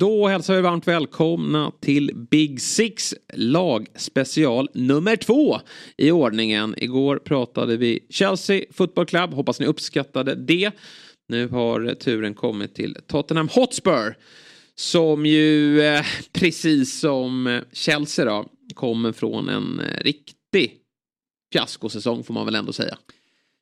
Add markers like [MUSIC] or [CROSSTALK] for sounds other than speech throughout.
Då hälsar vi varmt välkomna till Big Six lagspecial nummer två i ordningen. Igår pratade vi Chelsea Football Club, hoppas ni uppskattade det. Nu har turen kommit till Tottenham Hotspur. Som ju, eh, [LAUGHS] precis som Chelsea då, kommer från en eh, riktig fiaskosäsong får man väl ändå säga.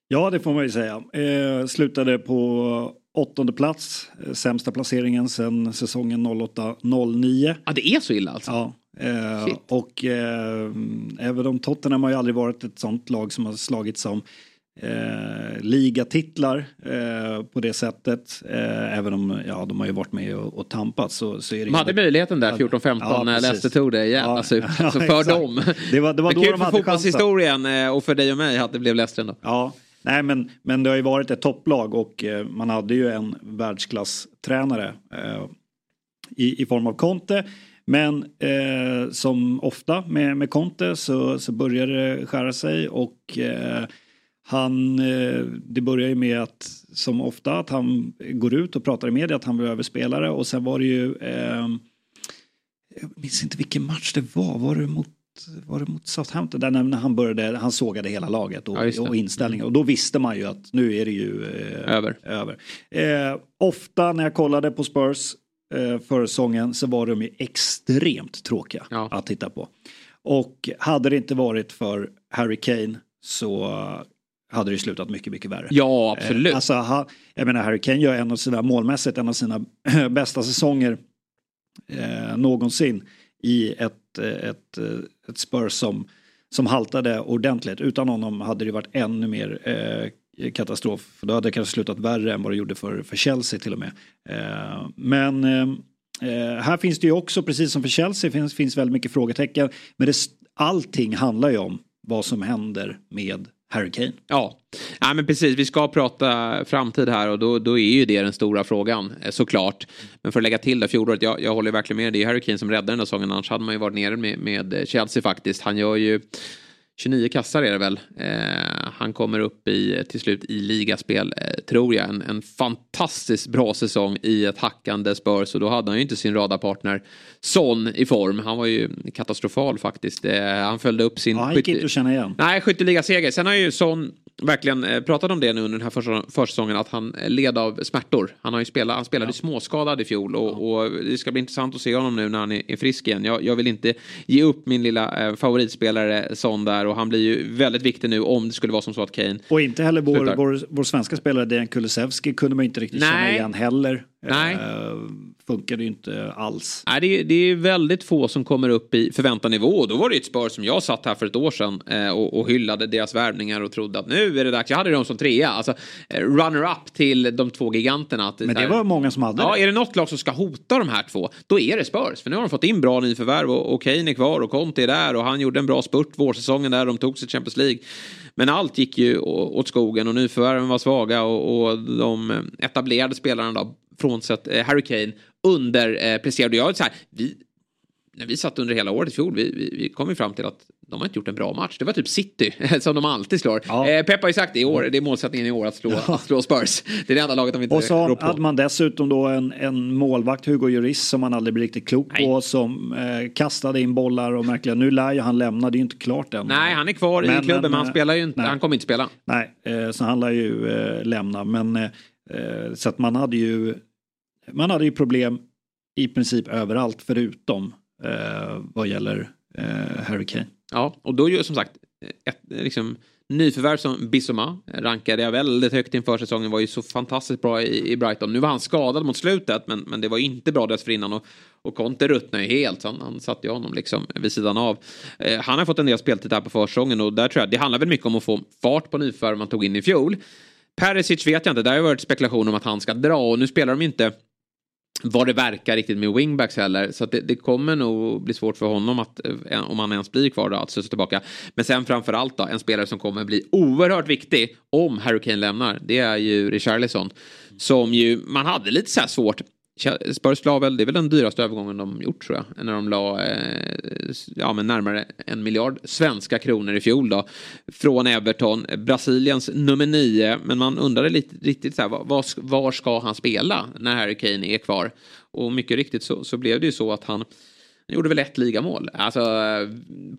Ja, det får man ju säga. Eh, slutade på åttonde plats, eh, sämsta placeringen sedan säsongen 08-09. Ja, det är så illa alltså? Ja. Eh, och eh, även om Tottenham har ju aldrig varit ett sånt lag som har slagits som eh, ligatitlar eh, på det sättet. Eh, även om ja, de har ju varit med och, och tampat så, så är det De hade möjligheten där 14-15 ja, när Leicester tog det. Jävla ja, surt. Ja, alltså [LAUGHS] för dem. Det var, det var då kul de hade för fotbollshistorien eh, och för dig och mig att det blev Leicester ändå. Ja, Nej men, men det har ju varit ett topplag och eh, man hade ju en världsklasstränare eh, i, i form av Conte. Men eh, som ofta med, med Conte så, så börjar det skära sig och eh, han, eh, det börjar ju med att som ofta att han går ut och pratar i media att han behöver spelare och sen var det ju eh, jag minns inte vilken match det var, var det mot var det mot Southampton där när han började, han sågade hela laget och, ja, och inställningen och då visste man ju att nu är det ju eh, över. över. Eh, ofta när jag kollade på Spurs eh, förra säsongen så var de ju extremt tråkiga ja. att titta på. Och hade det inte varit för Harry Kane så hade det slutat mycket, mycket värre. Ja, absolut. Eh, alltså, ha, jag menar, Harry Kane gör en av sina målmässigt en av sina [CLEARS THROAT] bästa säsonger eh, någonsin i ett, eh, ett, eh, ett Spurs som, som haltade ordentligt. Utan honom hade det varit ännu mer eh, katastrof. Då hade det kanske slutat värre än vad det gjorde för, för Chelsea till och med. Eh, men eh, eh här finns det ju också, precis som för Chelsea, finns, finns väldigt mycket frågetecken. Men det, allting handlar ju om vad som händer med Harry Kane. Ja. ja, men precis. Vi ska prata framtid här och då, då är ju det den stora frågan eh, såklart. Men för att lägga till det, fjolåret, jag, jag håller verkligen med. Det är Harry Kane som räddar den där säsongen. Annars hade man ju varit nere med, med Chelsea faktiskt. Han gör ju 29 kassar är det väl. Eh, han kommer upp i, till slut i ligaspel, eh, tror jag. En, en fantastiskt bra säsong i ett hackande Spurs och då hade han ju inte sin radarpartner Son i form. Han var ju katastrofal faktiskt. Eh, han följde upp sin... Ja, han gick inte att känna igen. Nej, skytteligaseger. Sen har ju Son verkligen eh, pratat om det nu under den här försäsongen att han led av smärtor. Han har ju spelat, han spelade ja. småskadad i fjol och, ja. och, det ska bli intressant att se honom nu när han är, är frisk igen. Jag, jag, vill inte ge upp min lilla eh, favoritspelare Son där och han blir ju väldigt viktig nu om det skulle vara som så att Kane Och inte heller vår, vår, vår, svenska spelare Dejan Kulusevski kunde man inte riktigt Nej. känna igen heller. Nej. Uh, funkade ju inte alls. Nej, det är, det är väldigt få som kommer upp i förväntad nivå. Och då var det ett spår som jag satt här för ett år sedan eh, och, och, hyllade deras värvningar och trodde att nu är det dags. Jag hade dem som trea. Alltså eh, runner-up till de två giganterna. Men det var många som hade ja, det. är det något lag som ska hota de här två, då är det Spurs. För nu har de fått in bra nyförvärv och, och Kane är kvar och Conte är där och han gjorde en bra spurt vårsäsongen där de tog sig Champions League. Men allt gick ju åt skogen och nyförvärven var svaga och, och de etablerade spelarna då frånsett eh, Harry Kane underpresterade. Eh, jag så här, vi, när vi satt under hela året i fjol, vi, vi, vi kom ju fram till att de har inte gjort en bra match. Det var typ City [LAUGHS] som de alltid slår. Ja. Eh, Pep har ju sagt det i år, det är målsättningen i år att slå, ja. att slå Spurs. Det är det enda laget de inte Och så hade man dessutom då en, en målvakt, Hugo Lloris, som man aldrig blir riktigt klok Nej. på. Som eh, kastade in bollar och märkligen, nu lär ju han lämna, det är ju inte klart än. Nej, han är kvar men, i klubben, men, men han eh, spelar ju inte, nej. han kommer inte spela. Nej, eh, så han lär ju eh, lämna. Men eh, så att man hade ju, man hade ju problem i princip överallt förutom eh, vad gäller eh, Harry Kane. Ja, och då ju som sagt eh, ett eh, liksom, nyförvärv som Bissoma eh, rankade jag väldigt högt inför säsongen. Var ju så fantastiskt bra i, i Brighton. Nu var han skadad mot slutet men, men det var inte bra dessförinnan. Och, och Conte ruttnade ju helt. Han, han satte ju honom liksom vid sidan av. Eh, han har fått en del speltid här på försäsongen och där tror jag det handlar väl mycket om att få fart på nyförvärv man tog in i fjol. Perisic vet jag inte. Där har varit spekulation om att han ska dra och nu spelar de inte vad det verkar riktigt med wingbacks heller. Så det, det, kommer nog bli svårt för honom att, eh, om han ens blir kvar då, att studsa tillbaka. Men sen framförallt då, en spelare som kommer bli oerhört viktig om Harry Kane lämnar. Det är ju Richarlison. Som ju, man hade lite så här svårt Spurs la väl, det är väl den dyraste övergången de gjort tror jag. När de la eh, ja, men närmare en miljard svenska kronor i fjol då. Från Everton, Brasiliens nummer nio. Men man undrade lite riktigt så här, var, var ska han spela när Harry Kane är kvar? Och mycket riktigt så, så blev det ju så att han han gjorde väl ett ligamål. Alltså, eh,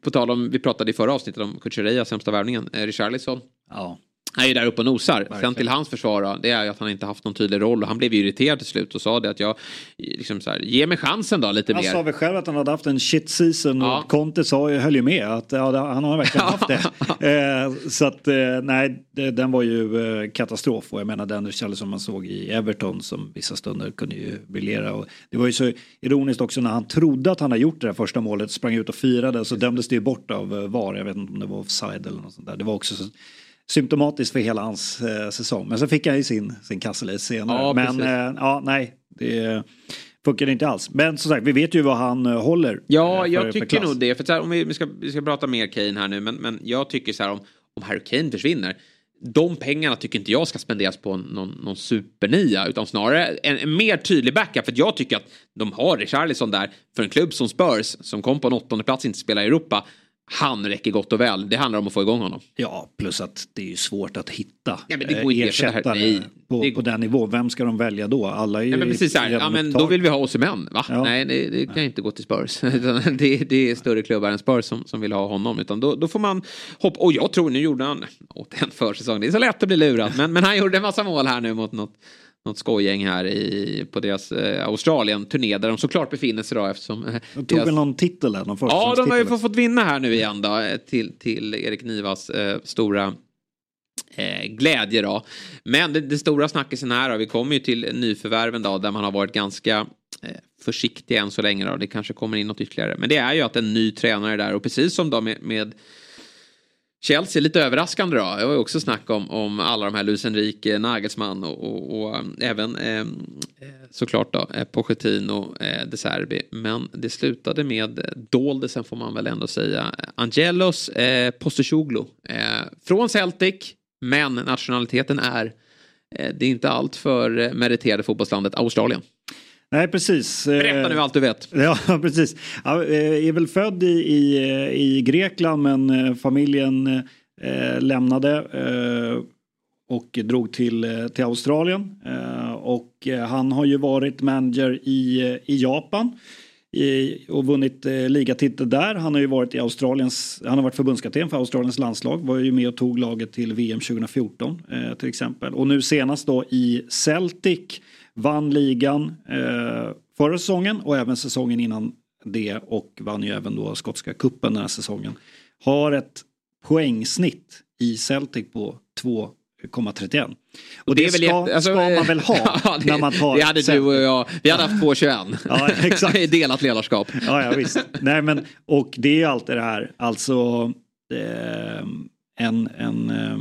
på tal om, vi pratade i förra avsnittet om Kuchereya, sämsta värvningen, eh, Richarlison. Ja. Han är ju där uppe och nosar. Verkligen. Sen till hans försvar det är att han inte haft någon tydlig roll. Och han blev irriterad till slut och sa det att jag, liksom så här, ge mig chansen då lite han mer. Han sa väl själv att han hade haft en shit season ja. och Conte sa, höll ju med att ja, han har verkligen haft det. [LAUGHS] eh, så att eh, nej, det, den var ju eh, katastrof. Och jag menar den Richarlison som man såg i Everton som vissa stunder kunde ju briljera. Och det var ju så ironiskt också när han trodde att han hade gjort det där första målet, sprang ut och firade så dömdes det ju bort av eh, VAR. Jag vet inte om det var offside eller något sånt där. Det var också så symptomatiskt för hela hans eh, säsong. Men så fick han ju sin, sin kasselis senare. Ja, Men eh, ja, nej, det funkade inte alls. Men som sagt, vi vet ju vad han eh, håller. Ja, eh, jag tycker nog det. För här, om vi, vi, ska, vi ska prata mer Kane här nu, men, men jag tycker så här om, om Harry Kane försvinner. De pengarna tycker inte jag ska spenderas på någon, någon supernia utan snarare en, en, mer tydlig backup. För jag tycker att de har Richarlison där för en klubb som Spurs som kom på en åttonde plats inte spelar i Europa han räcker gott och väl. Det handlar om att få igång honom. Ja, plus att det är ju svårt att hitta ja, går ersättare på, det... på den nivån. Vem ska de välja då? Alla är ju... Ja, men precis här. Ja, men då vill vi ha Osimhen. Va? Ja. Nej, det, det kan Nej. inte gå till Spurs. [LAUGHS] det, det är större klubbar än Spurs som, som vill ha honom. Utan då, då får man hoppa. Och jag tror, nu gjorde han åt en försäsong. Det är så lätt att bli lurad. Men, men han gjorde en massa mål här nu mot något något skojgäng här i, på deras eh, Australien-turné där de såklart befinner sig då eftersom... Eh, de tog deras... väl någon titel där? Någon ja, de har ju fått vinna här nu igen då eh, till, till Erik Nivas eh, stora eh, glädje då. Men det, det stora snackisen här då, vi kommer ju till nyförvärven då där man har varit ganska eh, försiktig än så länge då. Det kanske kommer in något ytterligare. Men det är ju att en ny tränare där och precis som då med, med Chelsea lite överraskande då. Det var ju också snack om, om alla de här Luis Enrique, Nagelsmann och, och, och eh, även eh, eh, såklart då eh, Pochettino, eh, De Serbi. Men det slutade med doldisen får man väl ändå säga. Angelos eh, Postecoglu eh, från Celtic, men nationaliteten är eh, det är inte allt för meriterade fotbollslandet Australien. Nej precis. Berätta nu allt du vet. [LAUGHS] Ja precis. Jag eh, är väl född i, i, i Grekland men eh, familjen eh, lämnade eh, och drog till, till Australien. Eh, och han har ju varit manager i, i Japan. I, och vunnit eh, ligatitel där. Han har ju varit i Australiens, han har varit förbundskapten för Australiens landslag. Var ju med och tog laget till VM 2014 eh, till exempel. Och nu senast då i Celtic Vann ligan eh, förra säsongen och även säsongen innan det och vann ju även då skotska kuppen den här säsongen. Har ett poängsnitt i Celtic på 2,31. Och det, det ska, jätte, alltså, ska, man väl ha [LAUGHS] ja, det, när man tar Det hade Celtic. du och jag. Vi hade haft 2,21. [LAUGHS] ja, exakt. [LAUGHS] Delat ledarskap. ja, ja, visst. Nej, men, och det är alltid det här, alltså eh, en, en eh,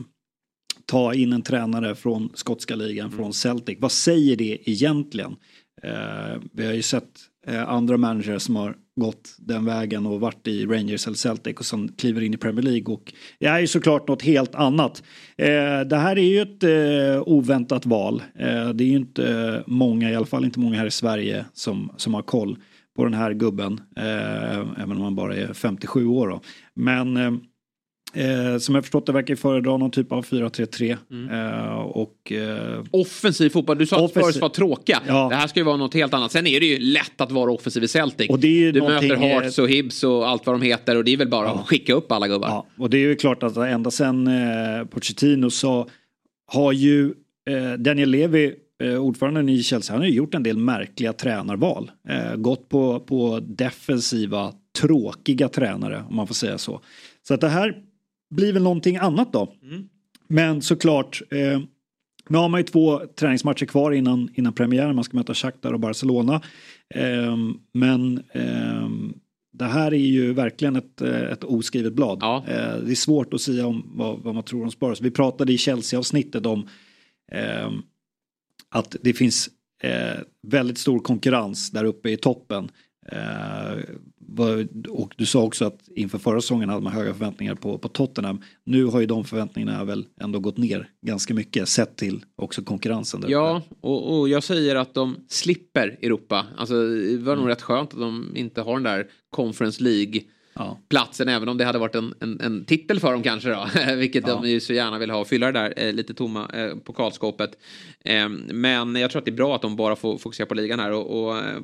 ta in en tränare från skotska ligan, mm. från Celtic. Vad säger det egentligen? Eh, vi har ju sett eh, andra managers som har gått den vägen och varit i Rangers eller Celtic och sen kliver in i Premier League och det är ju såklart något helt annat. Eh, det här är ju ett eh, oväntat val. Eh, det är ju inte många, i alla fall inte många här i Sverige som, som har koll på den här gubben. Eh, även om han bara är 57 år då. Men Eh, som jag förstått det verkar föredra någon typ av 4-3-3. Mm. Eh, och, eh, offensiv fotboll, du sa att Spurs var tråkiga. Ja. Det här ska ju vara något helt annat. Sen är det ju lätt att vara offensiv i Celtic. Och det är du möter Hearts och Hibs och allt vad de heter och det är väl bara ja. att skicka upp alla gubbar. Ja. Och det är ju klart att ända sen eh, Pochettino så har ju eh, Daniel Levy eh, ordföranden i Chelsea, han har ju gjort en del märkliga tränarval. Eh, gått på, på defensiva, tråkiga tränare om man får säga så. Så att det här blir väl någonting annat då. Mm. Men såklart, eh, nu har man ju två träningsmatcher kvar innan, innan premiären. Man ska möta Shakhtar och Barcelona. Eh, men eh, det här är ju verkligen ett, eh, ett oskrivet blad. Ja. Eh, det är svårt att säga om vad, vad man tror om Spurs. Vi pratade i Chelsea-avsnittet om eh, att det finns väldigt stor konkurrens där uppe i toppen. Och du sa också att inför förra säsongen hade man höga förväntningar på, på Tottenham. Nu har ju de förväntningarna väl ändå gått ner ganska mycket sett till också konkurrensen. Där ja, och, och, jag säger att de slipper Europa. Alltså det var nog mm. rätt skönt att de inte har den där Conference League ja. platsen även om det hade varit en, en, en titel för dem kanske då. [LAUGHS] Vilket ja. de ju så gärna vill ha. Fylla det där eh, lite tomma eh, pokalskåpet. Eh, men jag tror att det är bra att de bara får fokusera på ligan här. Och, och eh,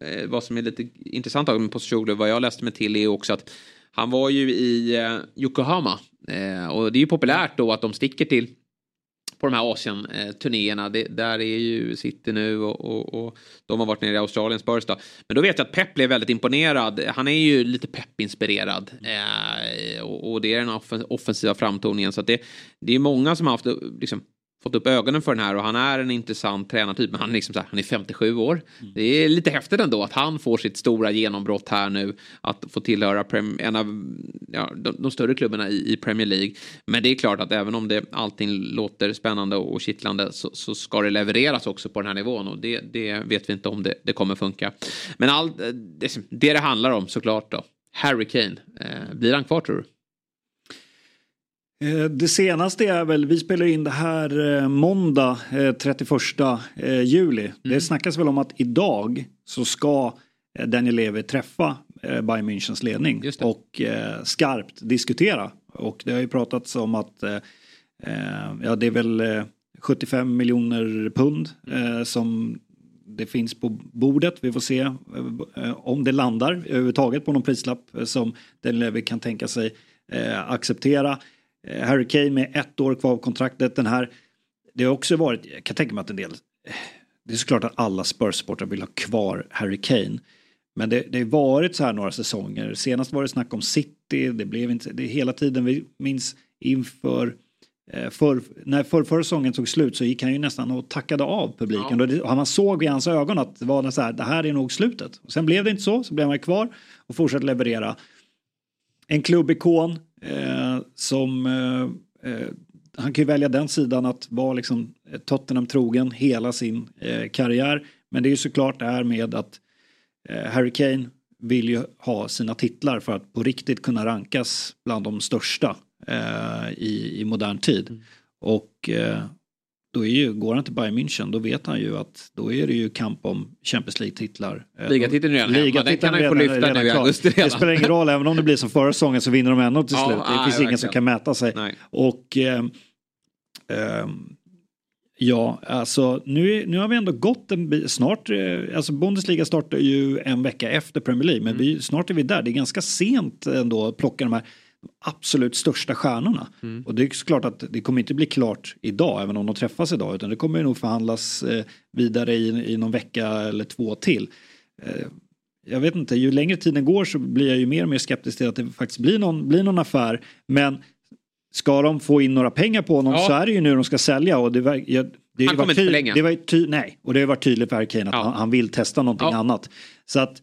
Eh, vad som är lite intressant med Postacoglu, vad jag läste mig till är också att han var ju i eh, Yokohama. Eh, och det är ju populärt då att de sticker till på de här Asien-turnéerna. Där är ju City nu och, och, och, de har varit nere i Australien, Spurs då. Men då vet jag att Pep blev väldigt imponerad. Han är ju lite Pep-inspirerad. Eh, och, och, det är den offensiva framtoningen. Så det, det är många som har haft liksom, fått upp ögonen för den här och han är en intressant tränartyp. Men han är, liksom så här, han är 57 år. Mm. Det är lite häftigt ändå att han får sitt stora genombrott här nu. Att få tillhöra en av ja, de, de, större klubbarna i, i, Premier League. Men det är klart att även om det allting låter spännande och kittlande så, så ska det levereras också på den här nivån. Och det, det vet vi inte om det, det kommer funka. Men all, det, det det handlar om såklart då. Harry Kane. Eh, blir han kvar tror du? Eh, det senaste är väl, vi spelar in det här eh, måndag 31 eh, juli. Mm. Det snackas väl om att idag så ska Daniel Levy träffa Bayern Münchens ledning och skarpt diskutera. Och det har ju pratats om att ja, det är väl 75 miljoner pund som det finns på bordet. Vi får se om det landar överhuvudtaget på någon prislapp som Daniel Levy kan tänka sig acceptera. Eh, Harry Kane med ett år kvar av kontraktet. Den här, det har också varit, jag kan tänka mig att en del, det är såklart att alla Spurs-supportrar vill ha kvar Harry Kane. Men det, det har varit så här några säsonger. Senast var det snack om City, det blev inte, det är hela tiden, vi minns inför eh, för, när för, förra säsongen tog slut så gick han ju nästan och tackade av publiken. Ja. Och man såg i hans ögon att det var så här, det här är nog slutet. Och sen blev det inte så, så blev han kvar och fortsatte leverera. En klubbikon, Eh, som eh, eh, han kan ju välja den sidan att vara liksom Tottenham trogen hela sin eh, karriär. Men det är ju såklart det här med att eh, Harry Kane vill ju ha sina titlar för att på riktigt kunna rankas bland de största eh, i, i modern tid. Mm. Och då är ju, går han till Bayern München då vet han ju att då är det ju kamp om Champions League-titlar. Eh, Ligatiteln är redan hemma, den kan han ju få lyfta redan, nu i augusti redan. Det spelar ingen roll, även om det blir som förra säsongen så vinner de ändå till slut. Ja, det finns ingen som kan mäta sig. Nej. Och eh, eh, Ja, alltså nu, nu har vi ändå gått en snart, eh, alltså Bundesliga startar ju en vecka efter Premier League men mm. vi, snart är vi där. Det är ganska sent ändå att plocka de här absolut största stjärnorna. Mm. Och det är klart att det kommer inte bli klart idag även om de träffas idag utan det kommer nog förhandlas eh, vidare i, i någon vecka eller två till. Eh, jag vet inte, ju längre tiden går så blir jag ju mer och mer skeptisk till att det faktiskt blir någon, blir någon affär. Men ska de få in några pengar på honom ja. så är det ju nu de ska sälja. Och det, jag, det han kommer inte förlänga. Det var ty, nej, och det har varit tydligt för Harry Kane att ja. han, han, vill testa någonting ja. annat. Så att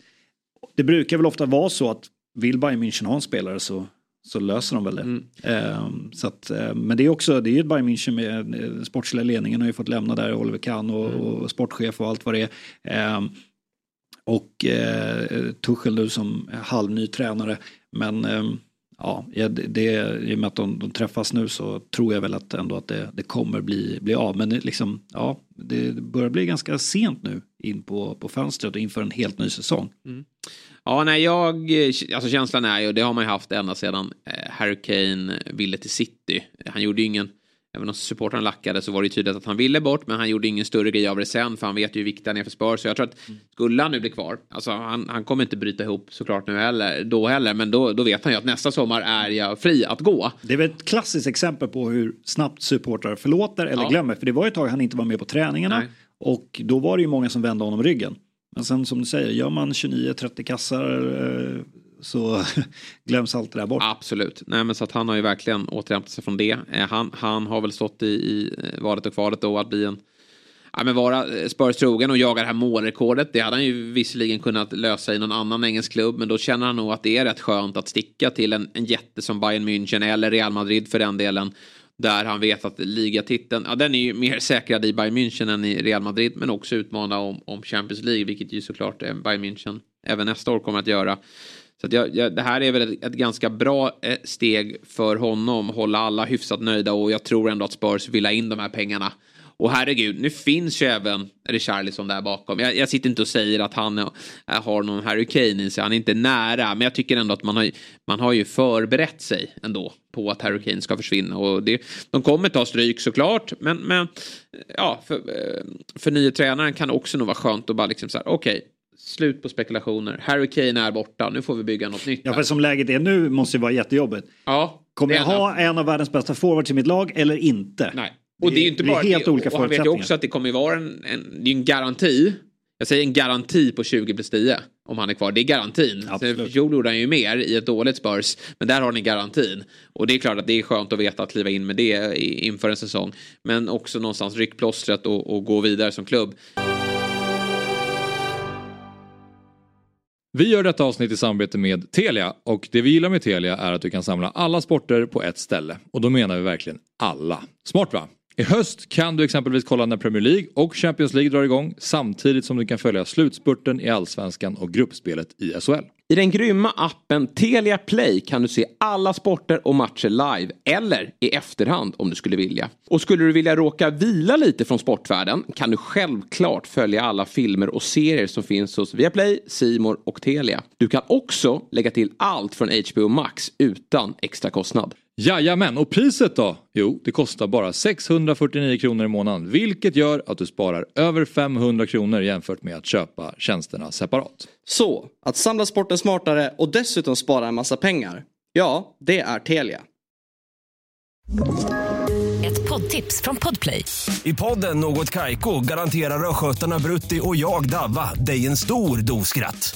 det brukar väl ofta vara så att vill Bayern München ha en spelare så så löser de väl det. Mm. Um, så att, uh, men det är också, det är ju ett Bayern München med uh, sportsliga ledningen har ju fått lämna där, Oliver Kahn och, mm. och sportchef och allt vad det är. Um, och uh, Tuchel nu som halvny tränare. Men um, ja, det, det, i och med att de, de, träffas nu så tror jag väl att ändå att det, det kommer bli, bli av. Men det, liksom, ja, det börjar bli ganska sent nu in på, på fönstret och inför en helt ny säsong. Mm. Ja, nej, jag, alltså känslan är ju, det har man ju haft ända sedan eh, Harry Kane ville till City. Han gjorde ju ingen, även om supportrarna lackade så var det tydligt att han ville bort, men han gjorde ingen större grej av det sen, för han vet ju hur viktig han är för Spurs. Så jag tror att skulle han nu bli kvar, alltså han, han kommer inte bryta ihop såklart nu heller, då heller, men då, då vet han ju att nästa sommar är jag fri att gå. Det är väl ett klassiskt exempel på hur snabbt supportrar förlåter eller ja. glömmer, för det var ju ett tag han inte var med på träningarna. Nej. Och då var det ju många som vände honom ryggen. Men sen som du säger, gör man 29-30 kassar eh, så [LAUGHS] glöms allt det där bort. Absolut. Nej, men så att han har ju verkligen återhämtat sig från det. Eh, han, han har väl stått i, i eh, valet och kvalet då att bli en ja, men vara eh, Spurs trogen och jaga det här målrekordet. Det hade han ju visserligen kunnat lösa i någon annan engelsk klubb. Men då känner han nog att det är rätt skönt att sticka till en, en jätte som Bayern München eller Real Madrid för den delen. Där han vet att ligatiteln, ja den är ju mer säkrad i Bayern München än i Real Madrid. Men också utmana om, om Champions League, vilket ju såklart Bayern München även nästa år kommer att göra. Så jag, jag, det här är väl ett, ett ganska bra eh, steg för honom. Hålla alla hyfsat nöjda och jag tror ändå att Spurs vill ha in de här pengarna. Och herregud, nu finns ju även Richarlison där bakom. Jag, jag sitter inte och säger att han är, har någon Harry Kane i sig. Han är inte nära. Men jag tycker ändå att man har, man har ju förberett sig ändå på att Harry Kane ska försvinna. Och det, de kommer ta stryk såklart. Men, men ja, för, eh, för nya tränaren kan det också nog vara skönt att bara liksom så här, okej. Okay, slut på spekulationer. Harry Kane är borta, nu får vi bygga något nytt. Ja, för som läget är nu måste det vara jättejobbigt. Ja, Kommer jag ha en av världens bästa forwards i mitt lag eller inte? Nej. Och det är ju inte bara helt det. olika och han vet ju också att det kommer vara en, en, det är en garanti. Jag säger en garanti på 20 plus 10 om han är kvar. Det är garantin. I fjol gjorde han ju mer i ett dåligt Spurs. Men där har ni garantin. Och det är klart att det är skönt att veta att kliva in med det inför en säsong. Men också någonstans ryckplåstret och, och gå vidare som klubb. Vi gör detta avsnitt i samarbete med Telia och det vi gillar med Telia är att du kan samla alla sporter på ett ställe. Och då menar vi verkligen alla. Smart va? I höst kan du exempelvis kolla när Premier League och Champions League drar igång samtidigt som du kan följa slutspurten i Allsvenskan och gruppspelet i SHL. I den grymma appen Telia Play kan du se alla sporter och matcher live eller i efterhand om du skulle vilja. Och skulle du vilja råka vila lite från sportvärlden kan du självklart följa alla filmer och serier som finns hos Viaplay, Simor och Telia. Du kan också lägga till allt från HBO Max utan extra kostnad. Jajamän, och priset då? Jo, det kostar bara 649 kronor i månaden, vilket gör att du sparar över 500 kronor jämfört med att köpa tjänsterna separat. Så, att samla sporten smartare och dessutom spara en massa pengar. Ja, det är Telia. Ett poddtips från Podplay. I podden Något Kaiko garanterar östgötarna Brutti och jag, Davva, dig en stor dos skratt.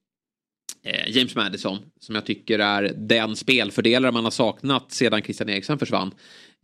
Eh, James Madison som jag tycker är den spelfördelare man har saknat sedan Christian Eriksen försvann.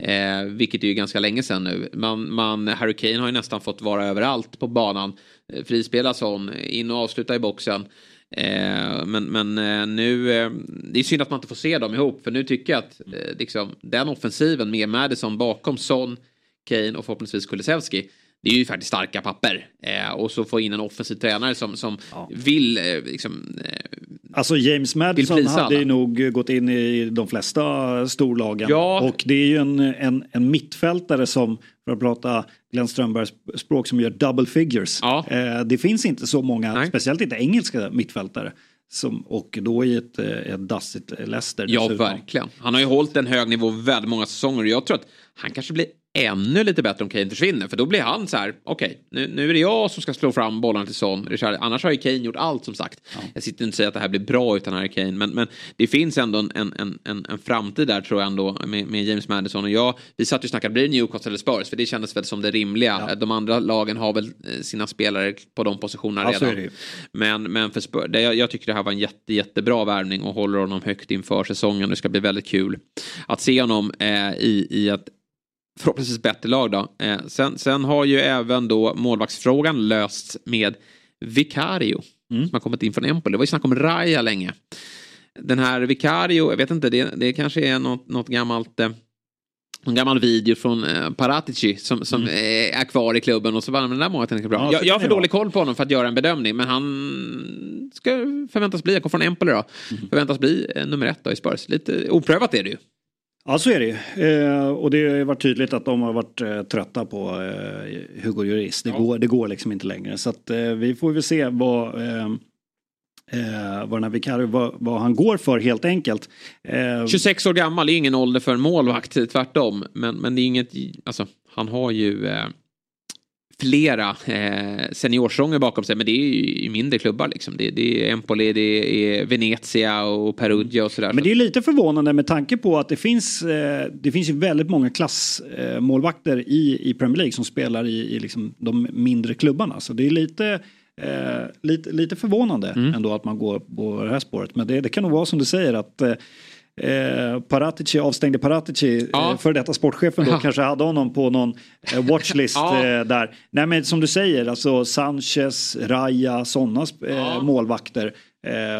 Eh, vilket är ju ganska länge sedan nu. Man, man, Harry Kane har ju nästan fått vara överallt på banan. Eh, frispela sån, in och avsluta i boxen. Eh, men men eh, nu, eh, det är synd att man inte får se dem ihop. För nu tycker jag att eh, liksom, den offensiven med Madison bakom Son, Kane och förhoppningsvis Kulusevski det är ju faktiskt starka papper. Eh, och så få in en offensiv tränare som, som ja. vill eh, liksom, eh, Alltså James Madison hade ju nog gått in i de flesta storlagen. Ja. Och det är ju en, en, en mittfältare som, för att prata Glenn Strömbergs språk, som gör double figures. Ja. Eh, det finns inte så många, Nej. speciellt inte engelska mittfältare. Som, och då i ett, ett dassigt Leicester. Ja, verkligen. Han har ju hållit en hög nivå väldigt många säsonger jag tror att han kanske blir ännu lite bättre om Kane försvinner. För då blir han så här, okej, okay, nu, nu är det jag som ska slå fram bollarna till Son. Richard. Annars har ju Kane gjort allt som sagt. Ja. Jag sitter inte och säger att det här blir bra utan Harry Kane. Men, men det finns ändå en, en, en, en framtid där tror jag ändå med, med James Madison. Och jag, vi satt ju och snackade, blir det Newcastle eller Spurs? För det kändes väl som det rimliga. Ja. De andra lagen har väl sina spelare på de positionerna ja, redan. Men, men för Spurs, det, jag, jag tycker det här var en jätte, jättebra värvning och håller honom högt inför säsongen. Det ska bli väldigt kul att se honom eh, i, i ett förhoppningsvis bättre lag då. Eh, sen, sen har ju även då målvaktsfrågan lösts med Vicario. Mm. Som har kommit in från Empoli. Det var ju snack om Raja länge. Den här Vicario, jag vet inte, det, det kanske är något, något gammalt eh, en gammal video från eh, Paratici som, som mm. är kvar i klubben och så var den där målvakten bra. Ja, jag, jag har för dålig koll på honom för att göra en bedömning men han ska förväntas bli, jag kommer från Empoli då, mm. förväntas bli eh, nummer ett då i Spurs. Lite oprövat är det ju. Ja så är det ju. Eh, och det har varit tydligt att de har varit eh, trötta på eh, Hugo Lloris. Det, ja. går, det går liksom inte längre. Så att, vi får väl se vad, eh, vad den här Vicario, vad, vad, han går för helt enkelt. 26 år gammal, är ingen ålder för en målvakt, tvärtom. Men, men det är inget, alltså han har ju flera eh, seniorsäsonger bakom sig. Men det är ju mindre klubbar liksom. Det, det är Empoli, det är Venezia och Perugia och sådär. Men det är lite förvånande med tanke på att det finns, eh, det finns ju väldigt många klassmålvakter eh, i, i Premier League som spelar i, i liksom de mindre klubbarna. Så det är lite Eh, lite, lite förvånande mm. ändå att man går på det här spåret. Men det, det kan nog vara som du säger att eh, eh, Paratici, avstängde Paratici, Ja. eh, för detta sportchefen då, Ja. kanske hade honom på någon eh, watchlist [LAUGHS] Ja. eh, där. Nej men som du säger, alltså Sanchez, Raya, sådana Ja. målvakter.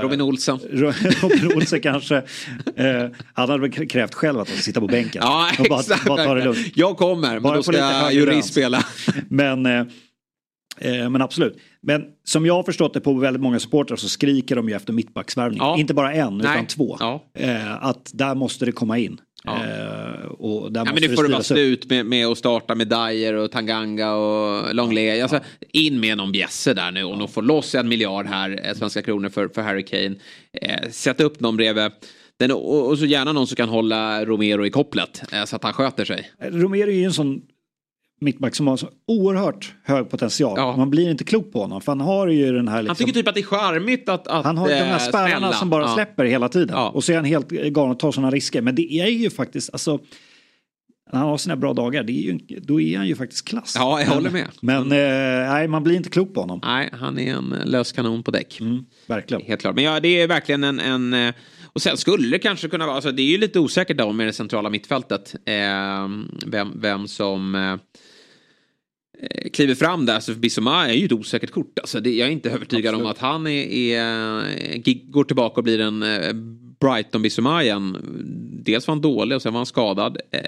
Robin Olsen. [LAUGHS] Robin Olsen kanske. Eh, han hade väl krävt själv att han sitta på bänken. Ja, Och bara, exakt. bara ta det lugnt. Jag kommer, men Bara då ska lön. spela. [LAUGHS] Men, men absolut. Men som jag har förstått det på väldigt många supportrar så skriker de ju efter mittbacksvärvning. Ja. Inte bara en Nej. utan två. Ja. Eh, att där måste det komma in. Ja. Eh, och där Ja, måste men nu får det vara slut med, med att starta med Dyer och Tanganga och Longley. Alltså, in med någon bjässe där nu och de får loss en miljard här, eh, svenska kronor för, för Harry Kane. Eh, sätta upp någon bredvid. Den, och, och så gärna någon som kan hålla Romero i kopplet eh, så att han sköter sig. Romero är ju en sån mittback som har så oerhört hög potential. Ja. Man blir inte klok på honom för han har ju den här liksom, Han tycker typ att det är charmigt att, att Han har de här eh, spärrarna smälla. som bara Ja. släpper hela tiden. Ja. Och så är han helt galen och tar sådana risker. Men det är ju faktiskt, alltså, när han har sina bra dagar, det är ju, då är han ju faktiskt klass. Ja, jag håller med. Men eh, nej, man blir inte klok på honom. Nej, han är en lös kanon på däck. Mm, verkligen. Helt klart. Men ja, det är verkligen en... en eh, och sen skulle det kanske kunna vara, alltså det är ju lite osäkert då med det centrala mittfältet. Eh, vem, vem som eh, eh, kliver fram där. Så Bissoma är ju ett osäkert kort. Alltså det, jag är inte övertygad om att han är, är, gi- går tillbaka och blir en eh, Brighton Bissoma igen. Dels var han dålig och sen var han skadad. Eh,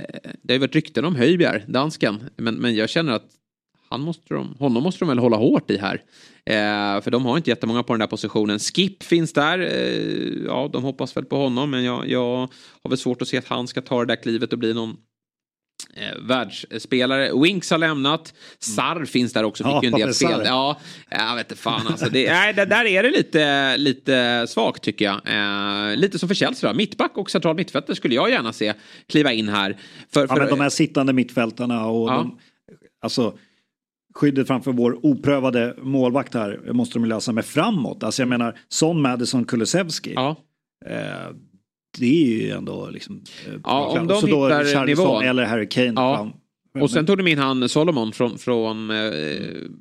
det har ju varit rykten om Höjbjerg, dansken. Men, men jag känner att han måste de, honom måste de väl hålla hårt i här. Eh, för de har inte jättemånga på den där positionen. Skip finns där. Eh, ja, de hoppas väl på honom. Men jag, jag har väl svårt att se att han ska ta det där klivet och bli någon eh, världsspelare. Winks har lämnat. Sarr finns där också. Fick Ja, ju en del. [LAUGHS] Sarr. Ja, jag vet inte fan alltså. Det, [LAUGHS] nej, det, där är det lite, lite svagt tycker jag. Eh, lite som för Chelsea då. Mittback och central mittfältare skulle jag gärna se kliva in här. För, Ja, för, men de här sittande mittfältarna och Ja. de, alltså skyddet framför vår oprövade målvakt här måste de lösa med framåt. Alltså jag menar, Son, Madison, Kulusevski. ja. Eh, det är ju ändå liksom... eh, Ja, om de Så då hittar Richarlison nivån. eller Harry Kane Ja. fram. Och sen tog de in han Solomon från, från eh,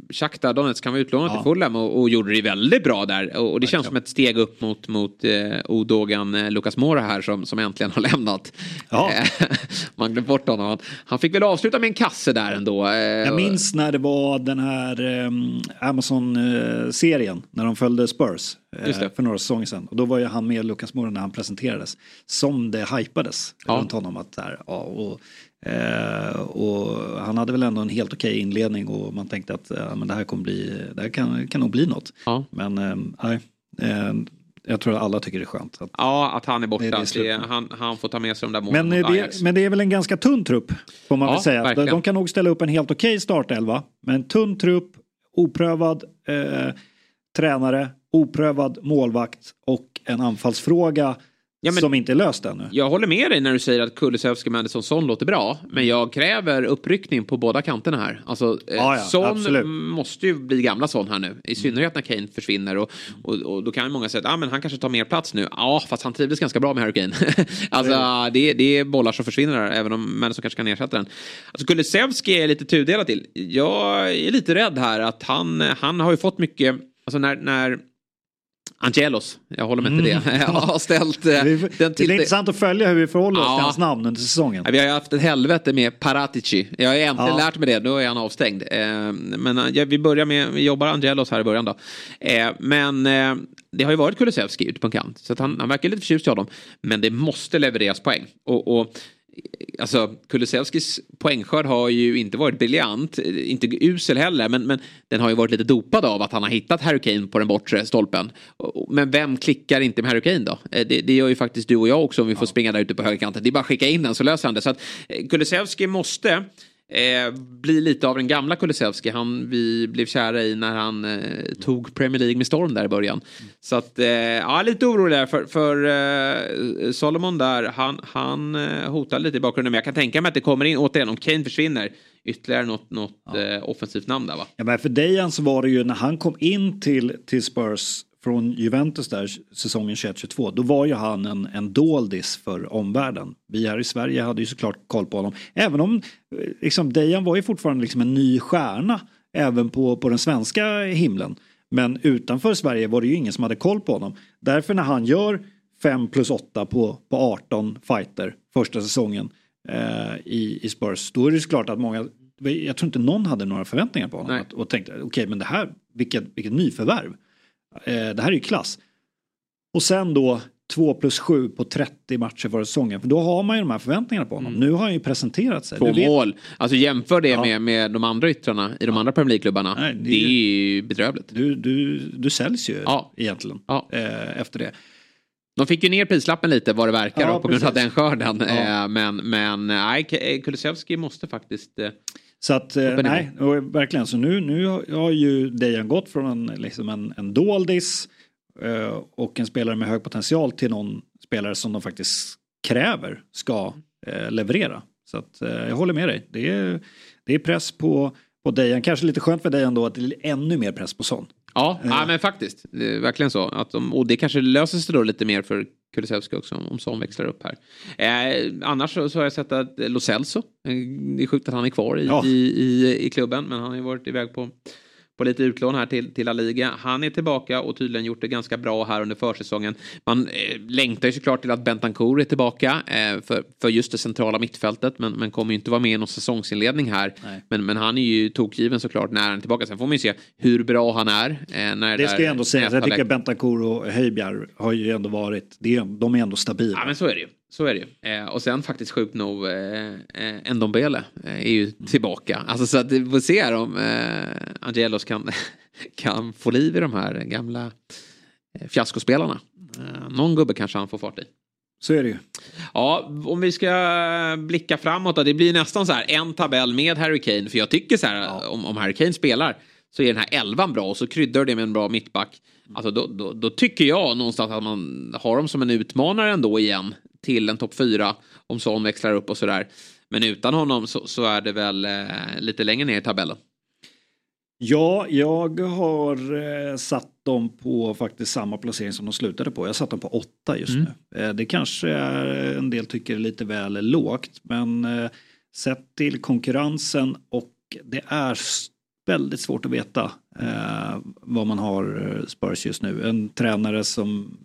Shakhtar Donetsk. Han var utlånad Ja. till Fulham och, och gjorde det väldigt bra där. Och, och det känns som ett steg upp mot, mot eh, Odogan eh, Lucas Mora här som, som äntligen har [LAUGHS] lämnat. Ja. Eh, [LAUGHS] Man glömde bort honom. Han, fick väl avsluta med en kasse där ändå. Eh, Jag minns när det var den här um, Amazon-serien när de följde Spurs eh, för några säsonger sedan. Och då var ju han med Lukas Moura när han presenterades. Som det hypades Ja. runt honom. Att där, ja, och, eh, och han hade väl ändå en helt okej inledning och man tänkte att ja, men det här kommer bli, det här kan, kan nog bli något. Ja. Men eh, nej, eh, jag tror att alla tycker det är skönt. Att, Ja, att han är borta. Det är det slut han, han får ta med sig de där målen men, eh, mot Ajax. det, men det är väl en ganska tunn trupp får man Ja, väl säga. De, verkligen. de kan nog ställa upp en helt okej startelva. Men tunn trupp, oprövad eh, tränare, oprövad målvakt och en anfallsfråga Ja, men- som inte är löst ännu. Jag håller med dig när du säger att Kulusevski, Madison, Son låter bra. Men jag kräver uppryckning på båda kanterna här. Alltså, eh, Ja, ja, Son absolut. måste ju bli gamla Son här nu. I synnerhet när Kane försvinner. Och, och, och då kan ju många säga att ah, men han kanske tar mer plats nu. Ja, fast han trivdes ganska bra med Harry Kane. [LAUGHS] alltså, det, det är bollar som försvinner där, även om Madison kanske kan ersätta den. Alltså, Kulusevski är lite tudelad till. Jag är lite rädd här att han, han har ju fått mycket, alltså när, när Angelos, jag håller mig till det, [LAUGHS] har ställt eh, Mm. Den det till blir intressant att följa hur vi förhåller oss Ja. till hans namn under säsongen. Vi har ju haft ett helvete med Paratici. Jag har äntligen Ja. lärt mig det, då är han avstängd. Eh, men eh, vi börjar med, vi jobbar Angelos här i början då. Men det har ju varit Kulusevski ute på en kant. Så han, han verkar lite förtjust i honom. Men det måste levereras poäng. Och, och Alltså Kulusevskis poängskörd har ju inte varit briljant, inte usel heller, men, men den har ju varit lite dopad av att han har hittat Harry Kane på den bortre stolpen. Men vem klickar inte med Harry Kane då? Eh, Det, det gör ju faktiskt du och jag också om vi får springa där ute på högerkanten. Det är bara att skicka in den så löser han det. Så att eh, Kulusevski måste eh, bli lite av den gamla Kulusevski. Han vi blev kära i när han eh, tog Premier League med storm där i början. Så att, eh, ja, lite orolig där för, för eh, Solomon där. Han, han eh, hotar lite i bakgrunden. Men jag kan tänka mig att det kommer in, återigen, om Kane försvinner, ytterligare något, något eh, offensivt namn där va? Ja, men för Dejan så var det ju när han kom in till, till Spurs från Juventus där säsongen 21-22. Då var ju han en, en doldis för omvärlden. Vi här i Sverige hade ju såklart koll på honom. Även om eh, liksom, Dejan var ju fortfarande liksom en ny stjärna även på, på den svenska himlen. Men utanför Sverige var det ju ingen som hade koll på honom. Därför när han gör 5 plus 8 på, på 18 fighter första säsongen eh, i, i Spurs. Då är det klart att många, jag tror inte någon hade några förväntningar på honom. Nej. Och tänkte, okej men det här, vilket, vilket nyförvärv. Eh, det här är ju klass. Och sen då 2 plus 7 på 30 matcher förra säsongen. För då har man ju de här förväntningarna på honom. Nu har han ju presenterat sig. Två mål. Alltså jämför det Ja. med, med de andra yttrarna i de andra Premier League-klubbarna. Det, det är ju- bedrövligt. Du, du, du säljs ju Ja. egentligen Ja. eh, efter det. De fick ju ner prislappen lite vad det verkar Ja, då, på grund av precis. den skörden. Ja. Eh, Men, men nej, K- eh, Kulusevski måste faktiskt... eh, Så att, eh, nej, och verkligen. Så nu, nu har ju Dejan gått från en, liksom en, en doldis eh, och en spelare med hög potential till någon spelare som de faktiskt kräver ska eh, leverera. Så att jag håller med dig. Det är, det är press på, på Dejan. Kanske lite skönt för Dejan då att det är ännu mer press på Son. Ja, ja men faktiskt. Det är verkligen så. Att de, och det kanske löser sig då lite mer för Kulusevski också om, om Son växlar upp här. Eh, annars så, så har jag sett att Lo Celso, eh, det är sjukt att han är kvar i, Ja. i, i, i klubben men han har ju varit iväg på, på lite utlån här till, till La Liga. Han är tillbaka och tydligen gjort det ganska bra här under försäsongen. Man eh, längtar ju såklart till att Bentancourt är tillbaka eh, för, för just det centrala mittfältet men, men kommer ju inte vara med i någon säsongsinledning här. Nej. Men, men han är ju tokgiven såklart när han är tillbaka. Sen får man ju se hur bra han är. Eh, när Det ska där jag ändå säga. Jag tycker läkt. Bentancur och Höjbjerg har ju ändå varit, det är, de är ändå stabila. Ja men så är det ju. Så är det ju. Eh, och sen faktiskt sjukt nog eh, eh, Ndombele eh, är ju tillbaka. Alltså så att vi får se om eh, Angelos kan, [LAUGHS] kan få liv i de här gamla eh, fiaskospelarna. Eh, någon gubbe kanske han får fart i. Så är det ju. Ja, om vi ska blicka framåt då. Det blir nästan så här en tabell med Harry Kane. För jag tycker så här om, om Harry Kane spelar så är den här elvan bra och så kryddar det med en bra mittback. Alltså då, då, då tycker jag någonstans att man har dem som en utmanare ändå igen till en topp fyra om Son växlar upp och sådär. Men utan honom så, så är det väl eh, lite längre ner i tabellen. Ja, jag har eh, satt dem på faktiskt samma placering som de slutade på. Jag satt dem på åtta just Mm. nu. Eh, det kanske är, en del tycker är lite väl lågt, men eh, sett till konkurrensen och det är väldigt svårt att veta eh, vad man har eh, Spurs just nu. En tränare som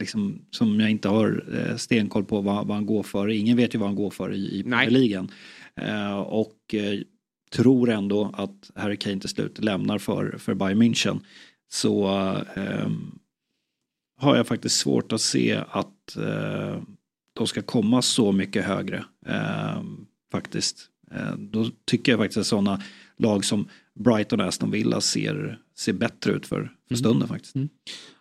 liksom, som jag inte har eh, stenkoll på vad, vad han går för. Ingen vet ju vad han går för i, i. Premier ligan. Eh, och eh, tror ändå att Harry Kane till slut lämnar för, för Bayern München. Så ehm, har jag faktiskt svårt att se att eh, de ska komma så mycket högre. ehm, faktiskt. Eh, då tycker jag faktiskt att sådana lag som Brighton och Aston Villa ser, ser bättre ut för, för stunden faktiskt.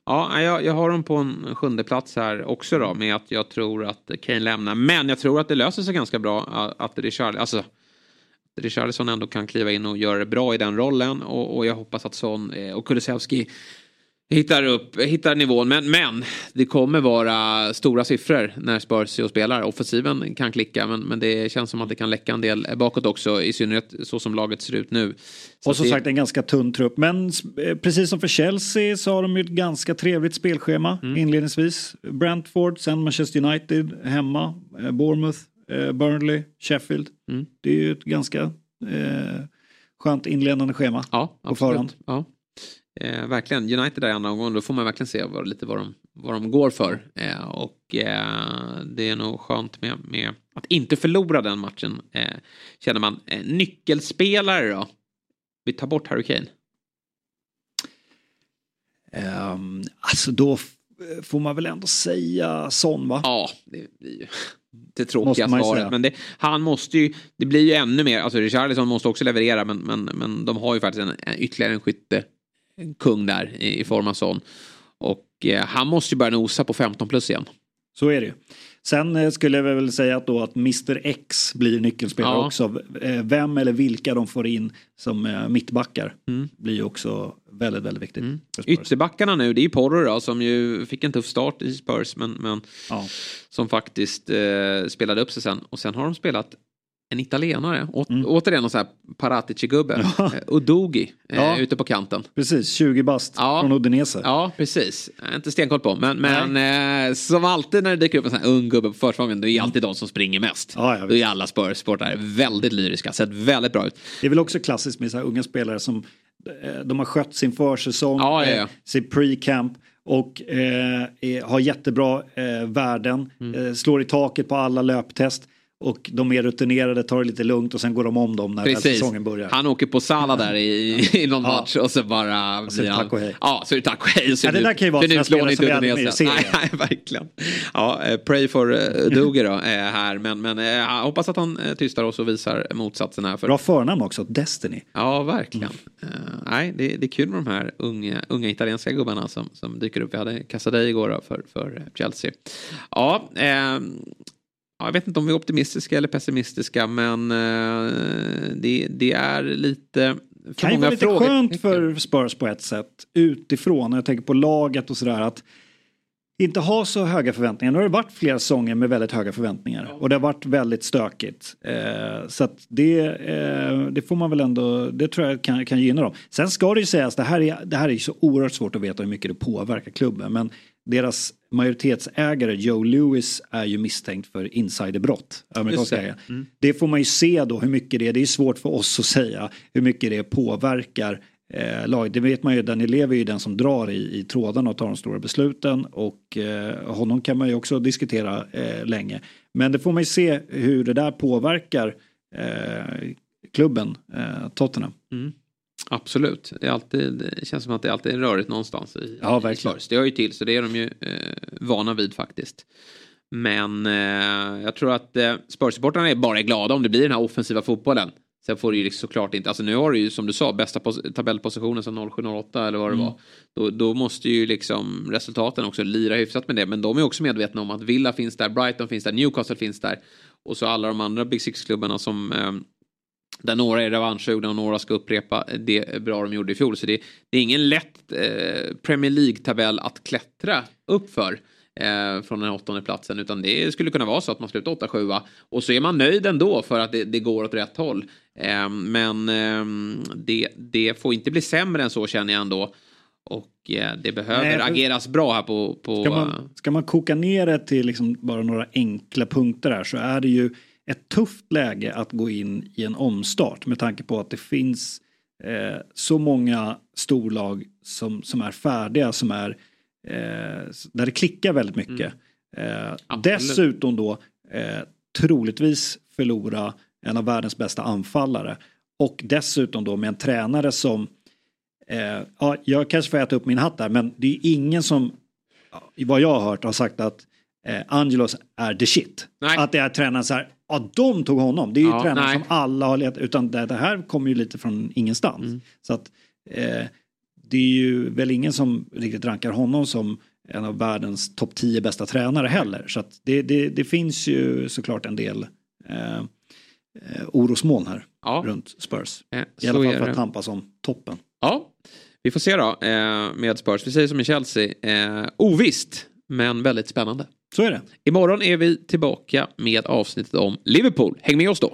Ja, jag, jag har dem på en sjunde plats här också då med att jag tror att Kane lämnar. Men jag tror att det löser sig ganska bra att- att Richard, alltså Richarlison ändå kan kliva in och göra det bra i den rollen och, och jag hoppas att Son eh, och Kulusevski hittar upp, hittar nivån. Men, men det kommer vara stora siffror när Spurs spelar. Offensiven kan klicka men, men det känns som att det kan läcka en del bakåt också i synnerhet så som laget ser ut nu. Så Och som det- sagt en ganska tunn trupp. Men eh, precis som för Chelsea så har de ju ett ganska trevligt spelschema Mm. inledningsvis. Brentford, sen Manchester United hemma, eh, Bournemouth, eh, Burnley, Sheffield. Mm. Det är ju ett ganska eh, skönt inledande schema. Ja, på förhand. absolut. Ja. Eh, verkligen, United där i andra omgången, då får man verkligen se vad, lite vad de, vad de går för. Eh, och eh, det är nog skönt med, med att inte förlora den matchen, eh, känner man. Eh, nyckelspelare då? Vi tar bort Harry Kane. Ehm, alltså då får man väl ändå säga Son va? Ja, det blir ju [LAUGHS] det tråkiga svaret. Men det, han måste ju, det blir ju ännu mer, alltså Richarlison måste också leverera men, men, men de har ju faktiskt en, en ytterligare en skytte kung där i, i form av sån. Och eh, han måste ju börja nosa på 15 plus igen. Så är det ju. Sen eh, skulle jag väl säga att, då att Mr X blir nyckelspelare Ja. också. Eh, Vem eller vilka de får in som eh, mittbackar Mm. blir ju också väldigt, väldigt viktigt. Spurs. Ytterbackarna nu, det är ju Porro då, som ju fick en tuff start i Spurs men, men Ja. som faktiskt eh, spelade upp sig sen. Och sen har de spelat en italienare, Å, Mm. återigen någon sån här Paratici-gubbe, eh, Udogi, eh, Ja. ute på kanten. Precis, 20 bast Ja. från Udinese. Ja, precis. Inte stenkoll på. Men, men eh, som alltid när det dyker upp en sån här ung gubbe på försäsongen, det är alltid de som springer mest. Ja, ja, är alla Spurs-sportare väldigt lyriska, sett väldigt bra ut. Det är väl också klassiskt med så här unga spelare som eh, de har skött sin försäsong, Ja, ja, ja. sin pre-camp Och eh, har jättebra eh, värden, Mm. eh, slår i taket på alla löptest. Och de mer rutinerade tar det lite lugnt och sen går de om dem när Precis. säsongen börjar. Han åker på Sala där i, i någon Ja. match och så bara... så är det tack och hej. Ja, så är det tack och hej. och Så Ja, det där kan ju vara utlåning spelare som vi hade med i Indonesien. Nej, serien. [LAUGHS] nej, verkligen. Ja, eh, pray for uh, Duger då, eh, här. Men, men eh, jag hoppas att han eh, tystar oss och visar motsatsen här. För, Bra förnamn också, Destiny. Ja, verkligen. Eh, nej, det, det är kul med de här unga, unga italienska gubbarna som, som dyker upp. Vi hade Casadei igår då för, för Chelsea. Ja, ja, jag vet inte om vi är optimistiska eller pessimistiska, men eh, det, det är lite... För kan ju vara lite frågor- skönt för Spurs på ett sätt utifrån. Jag tänker på laget och sådär att inte ha så höga förväntningar. Nu har det varit flera säsonger med väldigt höga förväntningar och det har varit väldigt stökigt. Eh, så att det, eh, det får man väl ändå, det tror jag kan, kan gynna dem. Sen ska det ju sägas, det här, är, det här är ju så oerhört svårt att veta hur mycket det påverkar klubben. Men deras majoritetsägare Joe Lewis är ju misstänkt för insiderbrott. amerikanska det. ägare. Det får man ju se då hur mycket det är. Det är svårt för oss att säga hur mycket det påverkar eh, laget. Det vet man ju, Danny Levi är ju den som drar i, i trådarna och tar de stora besluten. Och eh, honom kan man ju också diskutera eh, länge. Men det får man ju se hur det där påverkar eh, klubben, eh, Tottenham. Absolut. Det, är alltid, det känns som att det alltid är rörigt någonstans i, Ja, i verkligen. Spurs. Det hör ju till, så det är de ju eh, vana vid faktiskt. Men eh, jag tror att eh, Spurs-supportrarna är bara glada om det blir den här offensiva fotbollen. Sen får det ju liksom såklart inte, alltså nu har du ju som du sa bästa pos- tabellpositionen sedan 07-08 eller vad det var. Då, då måste ju liksom resultaten också lira hyfsat med det. Men de är också medvetna om att Villa finns där, Brighton finns där, Newcastle finns där. Och så alla de andra Big Six-klubbarna som eh, där några är revanschsugna och några ska upprepa det bra de gjorde i fjol. Så det, det är ingen lätt eh, Premier League-tabell att klättra upp för. Eh, från den åttonde platsen utan det skulle kunna vara så att man slutar 8-7 och så är man nöjd ändå för att det, det går åt rätt håll. Eh, men eh, det, det får inte bli sämre än så känner jag ändå. Och eh, det behöver Nej, ageras bra här på... på Ska man, ska man koka ner det till liksom bara några enkla punkter här så är det ju ett tufft läge att gå in i en omstart med tanke på att det finns eh, så många storlag som, som är färdiga, som är eh, där det klickar väldigt mycket. Eh, Absolut. dessutom då eh, troligtvis förlora en av världens bästa anfallare och dessutom då med en tränare som Eh, ja, jag kanske får äta upp min hatt där, men det är ingen som, vad jag har hört, har sagt att eh, Angelos är the shit. Nej. Att det är tränaren så här, ja de tog honom. Det är ju Ja, tränaren nej. som alla har letat, utan det, det här kommer ju lite från ingenstans. Mm. Så att eh, det är ju väl ingen som riktigt rankar honom som en av världens topp 10 bästa tränare heller. Så att det, det, det finns ju såklart en del eh, eh, orosmoln här Ja. runt Spurs. Eh, I alla fall för att tampas om toppen. Ja, vi får se då eh, med Spurs. Vi säger som i Chelsea. Eh, ovisst, men väldigt spännande. Så är det. Imorgon är vi tillbaka med avsnittet om Liverpool. Häng med oss då.